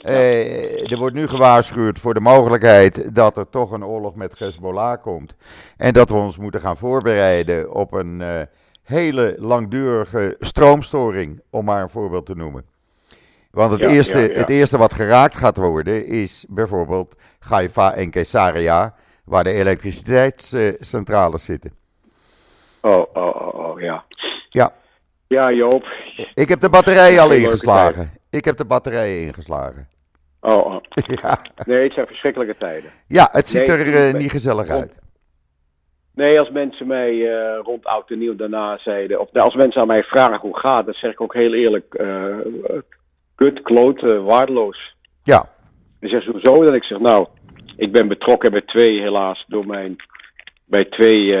Eh, er wordt nu gewaarschuwd voor de mogelijkheid dat er toch een oorlog met Hezbollah komt. En dat we ons moeten gaan voorbereiden op een eh, hele langdurige stroomstoring, om maar een voorbeeld te noemen. Want het, Ja, eerste, ja, ja. het eerste wat geraakt gaat worden is bijvoorbeeld Haifa en Caesarea, waar de elektriciteitscentrales zitten. Oh, oh, oh, oh, ja. Ja, Ja, Joop. ik heb de batterijen al ingeslagen. Ik heb de batterijen ingeslagen. Oh, oh. Ja, Nee, het zijn verschrikkelijke tijden. ja het ziet Nee, er eh, niet gezellig rond- uit. Nee, als mensen mij eh, rond oud en nieuw daarna zeiden, of nou, als mensen aan mij vragen hoe het gaat, dan zeg ik ook heel eerlijk, eh kut, kloot, waardeloos. Ja, Dan zeggen ze hoezo? Dat ik zeg, nou, ik ben betrokken bij twee, helaas, door mijn, bij twee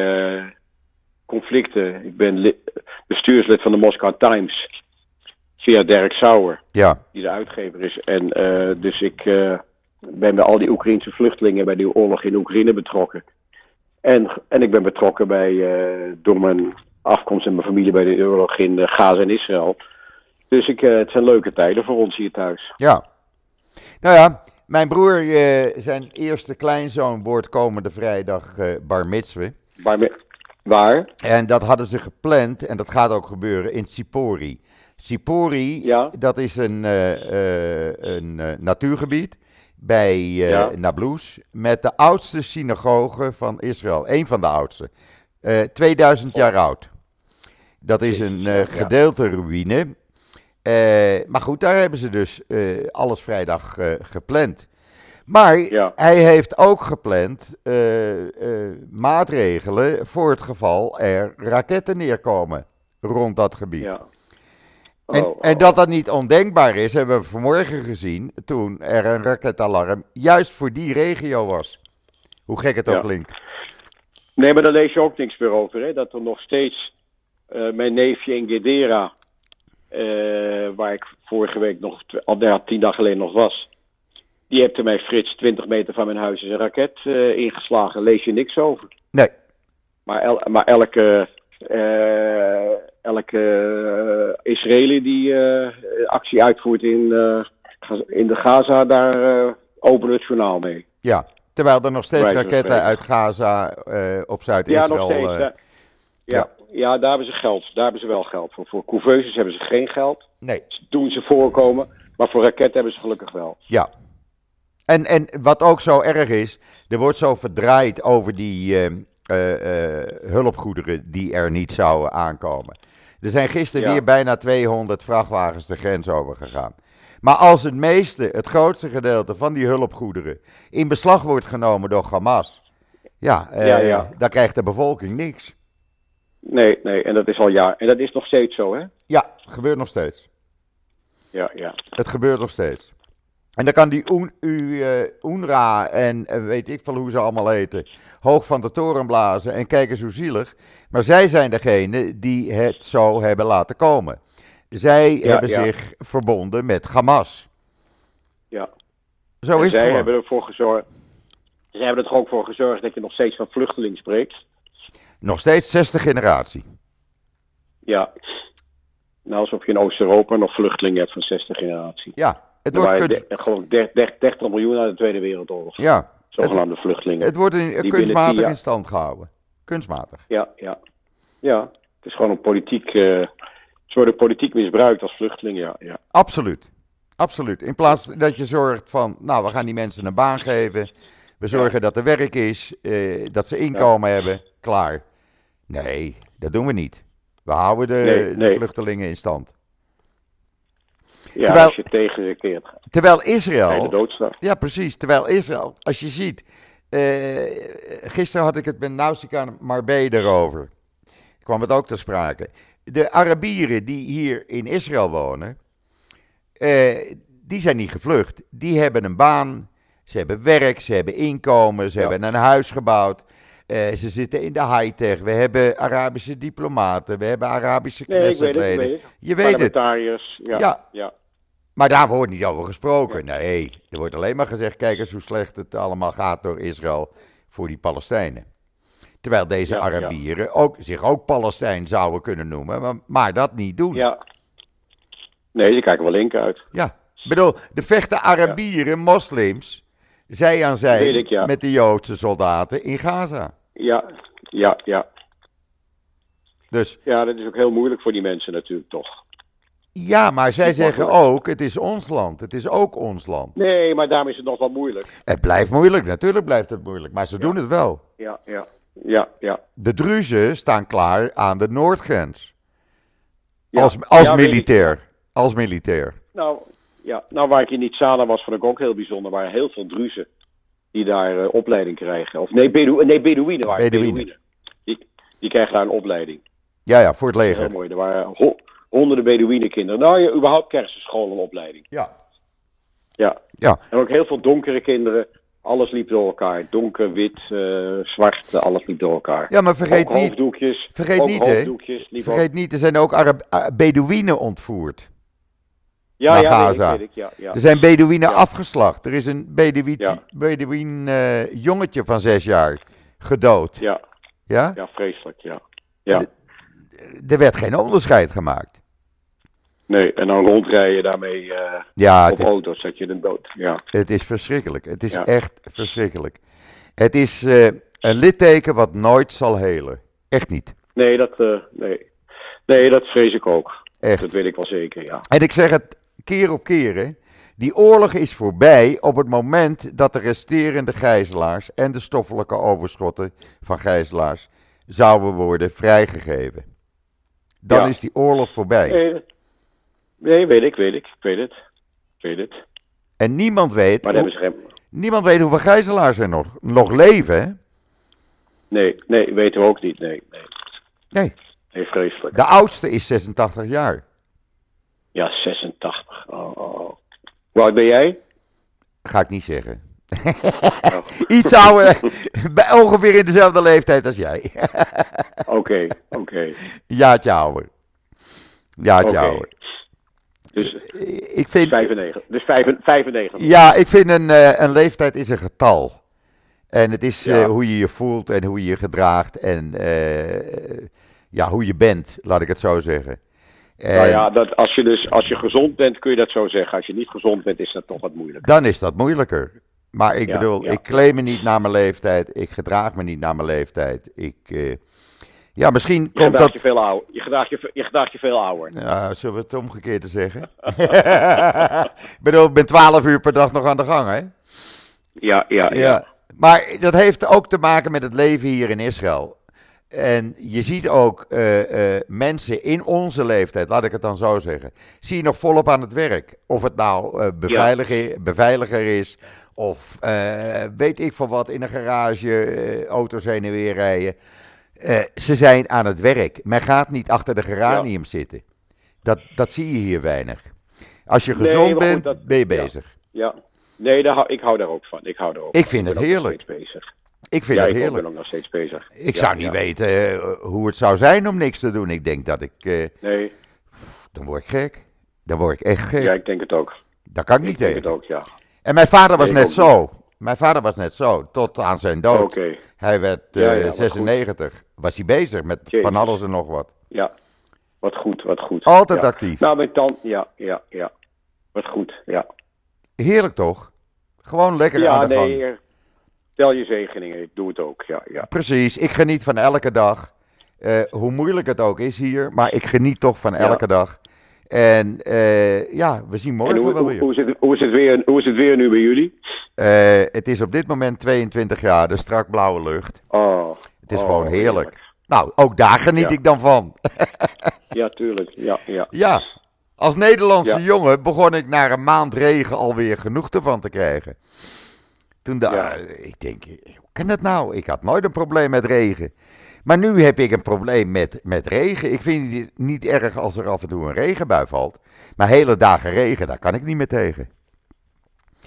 conflicten. Ik ben li- bestuurslid van de Moscow Times, via Dirk Sauer, ja, die de uitgever is. En eh, dus ik eh, ben bij al die Oekraïnse vluchtelingen bij die oorlog in Oekraïne betrokken. En, en ik ben betrokken bij, eh, door mijn afkomst en mijn familie bij de oorlog in Gaza en Israël. Dus ik, het zijn leuke tijden voor ons hier thuis. ja. Nou ja, mijn broer, zijn eerste kleinzoon wordt komende vrijdag bar mitzwe. Waar, me- waar? En dat hadden ze gepland, en dat gaat ook gebeuren, in Sipori. Sipori, Ja. dat is een, eh, eh, een eh, natuurgebied bij Ja. Nablus, met de oudste synagoge van Israël. Een van de oudste. Eh 2000 jaar oud. Dat is een gedeelte ruïne. Maar goed, daar hebben ze dus alles vrijdag gepland. Maar Ja. hij heeft ook gepland eh, eh, maatregelen voor het geval er raketten neerkomen rond dat gebied. Ja. En, Oh, en oh. dat dat niet ondenkbaar is, hebben we vanmorgen gezien toen er een raketalarm juist voor die regio was. Hoe gek het ook Ja. klinkt. Nee, maar daar lees je ook niks meer over. Hè? Dat er nog steeds eh, mijn neefje in Gedera, waar ik vorige week nog, al tien dagen geleden nog was, die heeft er mij Frits 20 meter van mijn huis is een raket eh, ingeslagen. Lees je niks over. Nee, Maar, el- maar elke, eh, elke eh, Israëli die actie uitvoert in, in de Gaza, daar openen het journaal mee. ja. Terwijl er nog steeds raketten uit Gaza op Ja, Zuid-Israël... nog steeds. ja. Ja, ja, daar hebben ze geld. Daar hebben ze wel geld voor. Voor couveuses hebben ze geen geld. nee, Doen ze voorkomen. Maar voor raketten hebben ze gelukkig wel. ja. En, en wat ook zo erg is, er wordt zo verdraaid over die eh, eh, eh, hulpgoederen die er niet zouden aankomen. Er zijn gisteren Ja. weer bijna 200 vrachtwagens de grens over gegaan. Maar als het meeste, het grootste gedeelte van die hulpgoederen in beslag wordt genomen door Hamas, ja, Ja, ja. dan krijgt de bevolking niks. Nee, nee. En dat is al jaar. En dat is nog steeds zo, hè? Ja, gebeurt nog steeds. Ja, ja. Het gebeurt nog steeds. En dan kan die Un- U, eh, UNRWA en eh, weet ik veel hoe ze allemaal heten, hoog van de toren blazen en kijken zo zielig. Maar zij zijn degene die het zo hebben laten komen. Zij Ja, hebben ja. zich verbonden met Hamas. ja. Zo En is het zij gewoon. hebben ervoor gezorgd. Zij hebben er ook voor gezorgd dat je nog steeds van vluchteling spreekt. Nog steeds zesde generatie. Ja. Nou, alsof je in Oost-Europa nog vluchtelingen hebt van zesde generatie. Ja, het Er wordt, kunst- de- geloof ik der- der- 30 miljoen uit de Tweede Wereldoorlog. ja, Zogenaamde vluchtelingen. het wordt in, kunstmatig in stand gehouden. Kunstmatig. Ja, ja. Ja, het is gewoon een politiek. eh ze worden politiek misbruikt als vluchtelingen, ja. ja. Absoluut. Absoluut. In plaats dat je zorgt van, nou, we gaan die mensen een baan geven. We zorgen dat er werk is, eh, dat ze inkomen hebben. Klaar. Nee, dat doen we niet. We houden de, Nee, de nee. vluchtelingen in stand. Ja, Terwijl- als je tegengekeerd gaat. Terwijl Israël, de doodstraf. ja precies, terwijl Israël, als je ziet, eh, gisteren had ik het met Nausicaa Marbella erover. kwam het ook ter sprake. De Arabieren die hier in Israël wonen, eh, die zijn niet gevlucht. Die hebben een baan, ze hebben werk, ze hebben inkomen, ze Ja. hebben een huis gebouwd. Eh, ze zitten in de high-tech. We hebben Arabische diplomaten, we hebben Arabische Knessetleden. Je weet het. Ja. Ja. ja. Maar daar wordt niet over gesproken. Nee, er wordt alleen maar gezegd: kijk eens hoe slecht het allemaal gaat door Israël voor die Palestijnen. Terwijl deze Ja, ja. Arabieren ook, zich ook Palestijn zouden kunnen noemen, maar, maar dat niet doen. Ja. Ja. Nee, die kijken wel link uit. Ik bedoel, de vechten Arabieren, moslims, zij aan zij ik, ja. met de Joodse soldaten in Gaza. Ja, ja, ja. Dus Ja, dat is ook heel moeilijk voor die mensen natuurlijk toch. Ja, maar zij zeggen ook: het is ons land. Het is ook ons land. Nee, maar daarom is het nog wel moeilijk. Het blijft moeilijk, natuurlijk blijft het moeilijk, maar ze doen het wel. Ja, ja, ja, ja. De Druzen staan klaar aan de noordgrens. Ja, als als ja, militair. Als militair. Nou, ja, nou, waar ik in Nitzana was, vond ik ook heel bijzonder. Er waren heel veel Druzen die daar eh, opleiding krijgen. Of nee, Bedu nee Bedouinen waren het, Bedouinen. Bedouinen. Die, die krijgen daar een opleiding. Ja, ja, voor het Heel leger. mooi. Er waren honderden Bedouinenkinderen. Nou, ja, überhaupt krijgen ze school een opleiding. Ja. Ja. Ja. En ook heel veel donkere kinderen. Alles liep door elkaar. Donker, wit, eh, zwart, alles liep door elkaar. Ja, maar vergeet ook niet, hoofddoekjes. vergeet niet, hè. vergeet niet, er zijn ook Arab, uh, Bedouinen ontvoerd. ja, naar ja, Gaza. Weet ik, weet ik, ja. Er zijn Bedouinen afgeslacht. Er is een Bedouin, eh, jongetje van zes jaar gedood. ja, Ja? ja, vreselijk, ja. Ja, Er werd geen onderscheid gemaakt. nee, en dan rondrijden daarmee eh, Ja, op is, auto's, zet je de dood. Ja, het is verschrikkelijk. Het is Ja. echt verschrikkelijk. Het is eh, een litteken wat nooit zal helen. Echt niet. nee, dat, eh, nee. nee, dat vrees ik ook. Echt. Dat weet ik wel zeker, ja. En ik zeg het keer op keer, hè. Die oorlog is voorbij op het moment dat de resterende gijzelaars en de stoffelijke overschotten van gijzelaars zouden worden vrijgegeven. Dan Ja. is die oorlog voorbij. Nee, weet ik, weet ik. Ik weet het. Weet het. En niemand weet, Maar hoe- geen... niemand weet hoeveel gijzelaars er nog, nog leven, hè? Nee, nee, weten we ook niet. Nee, nee. Nee, Nee, vreselijk. de oudste is 86 jaar. Ja, 86. Oh, oh, oh. Hoe oud ben jij? Ga ik niet zeggen. Oh. Iets ouder, ongeveer in dezelfde leeftijd als jij. Oké, oké. Een jaartje ouder. Jaartje Oké. ouder. Dus Ik vind, 95. Dus 95. Ja, ik vind een, eh, een leeftijd is een getal. En het is eh, hoe je je voelt en hoe je je gedraagt en eh, ja, hoe je bent, laat ik het zo zeggen. En Nou ja, dat, als, je dus, als je gezond bent kun je dat zo zeggen. Als je niet gezond bent is dat toch wat moeilijk. Dan is dat moeilijker. Maar ik Ja, bedoel, ja. ik claim me niet naar mijn leeftijd, ik gedraag me niet naar mijn leeftijd. Ik, eh, ja, misschien Je komt dat... je veel ouder. Je gedraagt je, je, gedraagt je veel ouder. Ja, zullen we het omgekeerde zeggen? ik bedoel, ik ben 12 uur per dag nog aan de gang, hè? Ja, ja, ja. Ja, maar dat heeft ook te maken met het leven hier in Israël. En je ziet ook eh, eh, mensen in onze leeftijd, laat ik het dan zo zeggen, zie je nog volop aan het werk. Of het nou beveiliger, beveiliger is, of eh, weet ik van wat, in een garage eh, auto's heen en weer rijden. Eh, ze zijn aan het werk. Men gaat niet achter de geranium zitten. Dat, dat zie je hier weinig. Als je gezond bent, dat- ben je bezig. Ja. Nee, daar, ik hou daar ook van. Ik, hou daar ook Ik vind ben het heerlijk. Bezig. Ik vind ja, het ik heerlijk. ben ook nog steeds bezig. Ik zou niet weten hoe het zou zijn om niks te doen. Ik denk dat ik. Nee, dan word ik gek. Dan word ik echt gek. ja, ik denk het ook. Daar kan ik Ik niet denk het tegen. ook, ja. En mijn vader was net zo. Mijn vader was net zo. Tot aan zijn dood. Hij werd Ja, eh, ja, wat 96. Was hij bezig met Jezus. van alles en nog wat. ja. Wat goed, wat goed. Altijd Ja. actief. Nou, mijn tand, ja, ja, ja. Wat goed, ja. Heerlijk toch? Gewoon lekker Ja, aan de gang. nee, tel je zegeningen. Ik doe het ook, ja, ja. Precies. Ik geniet van elke dag. Eh, hoe moeilijk het ook is hier. Maar ik geniet toch van elke dag. En eh, ja, we zien morgen En hoe, wel weer. hoe, is het, hoe, is het weer, hoe is het weer nu bij jullie? Eh, het is op dit moment 22 graden, strak blauwe lucht. Oh, Het is oh, gewoon heerlijk. Nou, ook daar geniet Ja. ik dan van. Ja, tuurlijk. Ja, ja. Ja, als Nederlandse Ja. jongen begon ik na een maand regen alweer genoeg ervan te krijgen. Toen Ja. ik, denk, hoe kan dat nou? Ik had nooit een probleem met regen. Maar nu heb ik een probleem met, met regen. Ik vind het niet erg als er af en toe een regenbui valt. Maar hele dagen regen, daar kan ik niet meer tegen.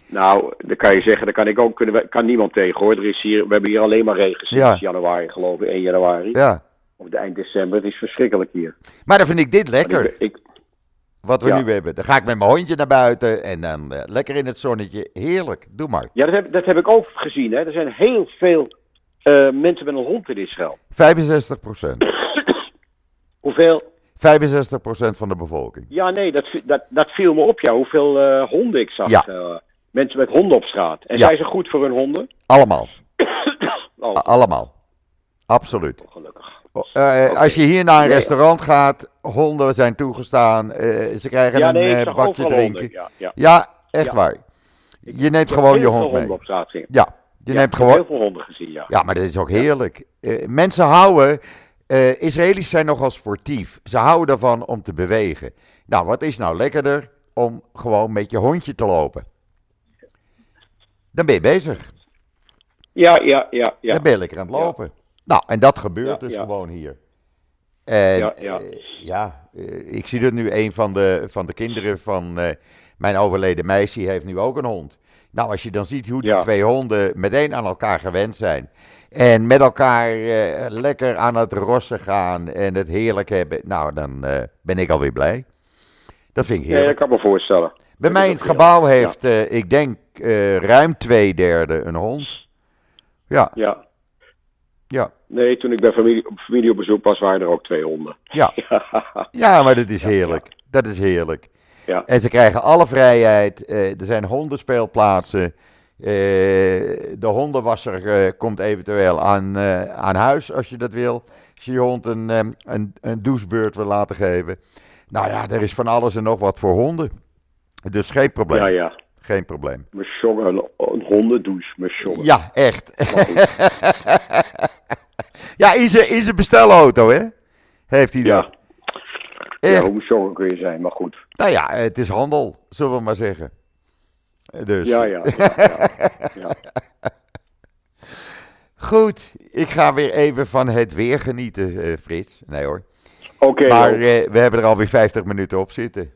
Nou, dan kan je zeggen, daar kan ik ook, kunnen kan niemand tegen hoor. Er is hier, we hebben hier alleen maar regen sinds Ja. januari, geloof ik, 1 januari. Ja. Of de eind december. Het is verschrikkelijk hier. Maar dan vind ik dit lekker, Ik, ik, wat we Ja. nu hebben. Dan ga ik met mijn hondje naar buiten en dan eh, lekker in het zonnetje. Heerlijk, doe maar. ja, dat heb, dat heb ik ook gezien. Hè. Er zijn heel veel mensen met een hond in Israël. 65 procent. Hoeveel? 65 procent van de bevolking. Ja, nee, dat, dat, dat viel me op, ja. Hoeveel eh, honden ik zag. Ja. eh, mensen met honden op straat. En Ja. zijn ze goed voor hun honden? Allemaal. Oh, Allemaal. Absoluut. gelukkig. Eh, Oké. Als je hier naar een restaurant gaat, honden zijn toegestaan. eh, ze krijgen Ja, een nee, eh, zag bakje drinken. honden. Ja, ja. Ja, echt waar. Je neemt gewoon je hond mee. op straat. Ja, je Ja, neemt ik heb gewoon. heel veel honden gezien, ja. Ja, maar dat is ook heerlijk. Eh, mensen houden. eh, Israëli's zijn nogal sportief. Ze houden ervan om te bewegen. Nou, wat is nou lekkerder om gewoon met je hondje te lopen? Dan ben je bezig. Ja, ja, ja. ja. Dan ben je lekker aan het Ja. lopen. Nou, en dat gebeurt Ja, dus gewoon hier. En Ja, ja, eh, ik zie dat nu een van de, van de kinderen van mijn overleden meisje heeft nu ook een hond. Nou, als je dan ziet hoe die Ja. twee honden meteen aan elkaar gewend zijn. En met elkaar eh, lekker aan het rossen gaan en het heerlijk hebben. Nou, dan eh, ben ik alweer blij. Dat vind ik heerlijk. dat kan ik me voorstellen. Bij dat mij in het gebouw heeft, eh, ik denk, ruim twee derde een hond. Ja, Ja. ja, Nee, toen ik bij familie, op familie op bezoek was, waren er ook twee honden. ja. Ja, Ja, maar dat is Ja, heerlijk. Dat is heerlijk. Ja. En ze krijgen alle vrijheid. eh, er zijn hondenspeelplaatsen. Eh, de hondenwasser eh, komt eventueel aan, aan huis als je dat wil. Als je je hond een, een, een douchebeurt wil laten geven. Nou ja, er is van alles en nog wat voor honden. Dus geen probleem. ja, ja. Geen probleem. Jongen, een, een hondendouche, mijn jongen. Ja, echt. ja, in zijn, in zijn bestelauto, hè? Heeft hij Ja. dat. Ja, Echt. hoe jongen kun je zijn, maar goed. Nou ja, het is handel, zullen we maar zeggen. Dus. Ja, ja. ja, ja, ja. Goed, ik ga weer even van het weer genieten, eh, Frits. Nee hoor. Oké, maar eh, we hebben er alweer 50 minuten op zitten.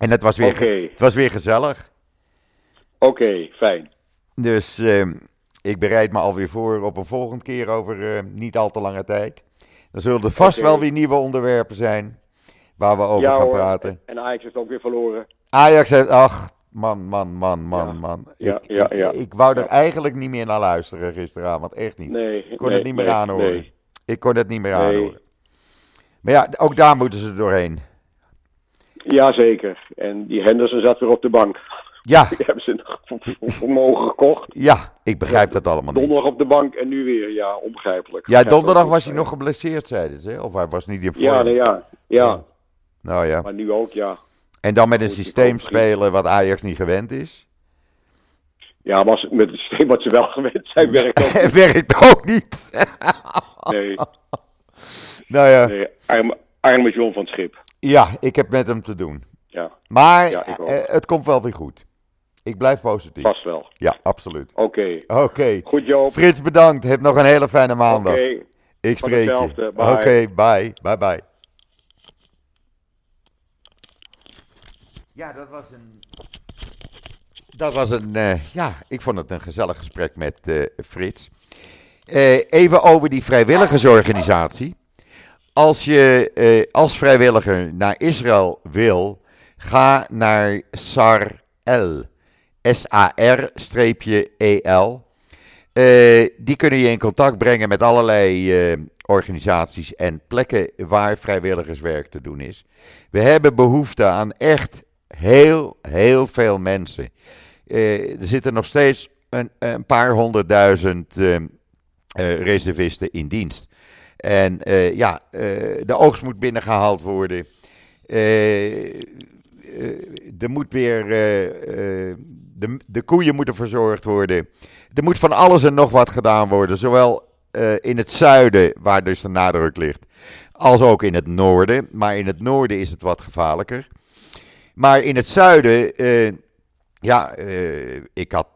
En het was weer, het was weer gezellig. oké, fijn. Dus eh, ik bereid me alweer voor op een volgende keer over eh, niet al te lange tijd. Dan zullen er vast wel weer nieuwe onderwerpen zijn waar we over ja, gaan hoor. praten. En Ajax heeft ook weer verloren. Ajax heeft, ach, man, man, man, man, Ja. man. Ik, ja, ik- wou er eigenlijk niet meer naar luisteren gisteravond, echt niet. Nee, Ik kon nee, het niet meer nee, aanhoren. Ik kon het niet meer aanhoren. Maar ja, ook daar moeten ze doorheen. Jazeker. En die Henderson zat weer op de bank. Ja, Die hebben ze vermogen gekocht. ja, ik begrijp dat allemaal niet. Donderdag op de bank en nu weer. Ja, onbegrijpelijk. Ja, donderdag was hij nog geblesseerd, zeiden ze. Of hij was niet in vorm. Ja, nee, ja. Ja, Nou ja. maar nu ook, ja. En dan met een systeem spelen wat Ajax niet gewend is. Ja, maar met het systeem wat ze wel gewend zijn, werkt ook Het werkt ook niet. Nee, nou ja, nee. Arme, arme John van het Schip. ja, ik heb met hem te doen. Ja, Maar Ja, ik eh, het komt wel weer goed. Ik blijf positief. vast wel. Ja, absoluut. Oké. Oké. Goed, Joop. Frits, bedankt. Heb nog een hele fijne Oké. maandag. Ik van spreek je. Oké, Bye. bye. Bye Ja, dat was een. Dat was een. eh, ja, ik vond het een gezellig gesprek met eh, Frits. Eh, even over die vrijwilligersorganisatie. Als je als vrijwilliger naar Israël wil, ga naar SAR-L. S-A-R-E-L. Eh, die kunnen je in contact brengen met allerlei organisaties en plekken waar vrijwilligerswerk te doen is. We hebben behoefte aan echt heel, heel veel mensen. Eh, er zitten nog steeds een, een paar honderdduizend eh, eh, reservisten in dienst. En ja, de oogst moet binnengehaald worden. er moet weer. de, de koeien moeten verzorgd worden. Er moet van alles en nog wat gedaan worden. Zowel in het zuiden, waar dus de nadruk ligt, als ook in het noorden. Maar in het noorden is het wat gevaarlijker. Maar in het zuiden, ja, ik had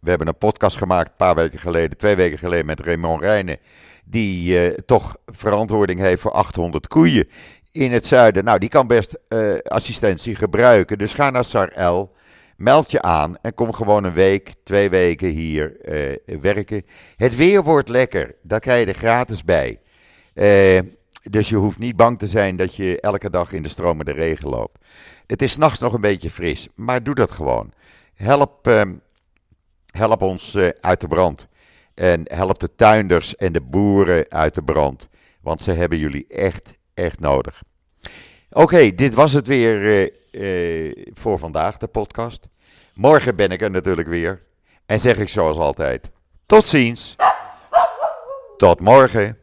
we hebben een podcast gemaakt een paar weken geleden, twee weken geleden met Raymond Rijnen. Die toch verantwoording heeft voor 800 koeien in het zuiden. Nou, die kan best assistentie gebruiken. Dus ga naar SARL, meld je aan en kom gewoon een week, twee weken hier werken. Het weer wordt lekker, daar krijg je er gratis bij. dus je hoeft niet bang te zijn dat je elke dag in de stromende regen loopt. Het is nachts nog een beetje fris, maar doe dat gewoon. Help ehm, help ons eh, uit de brand. En help de tuinders en de boeren uit de brand. Want ze hebben jullie echt, echt nodig. Oké, dit was het weer uh, voor vandaag, de podcast. Morgen ben ik er natuurlijk weer. En zeg ik zoals altijd: tot ziens. Tot morgen.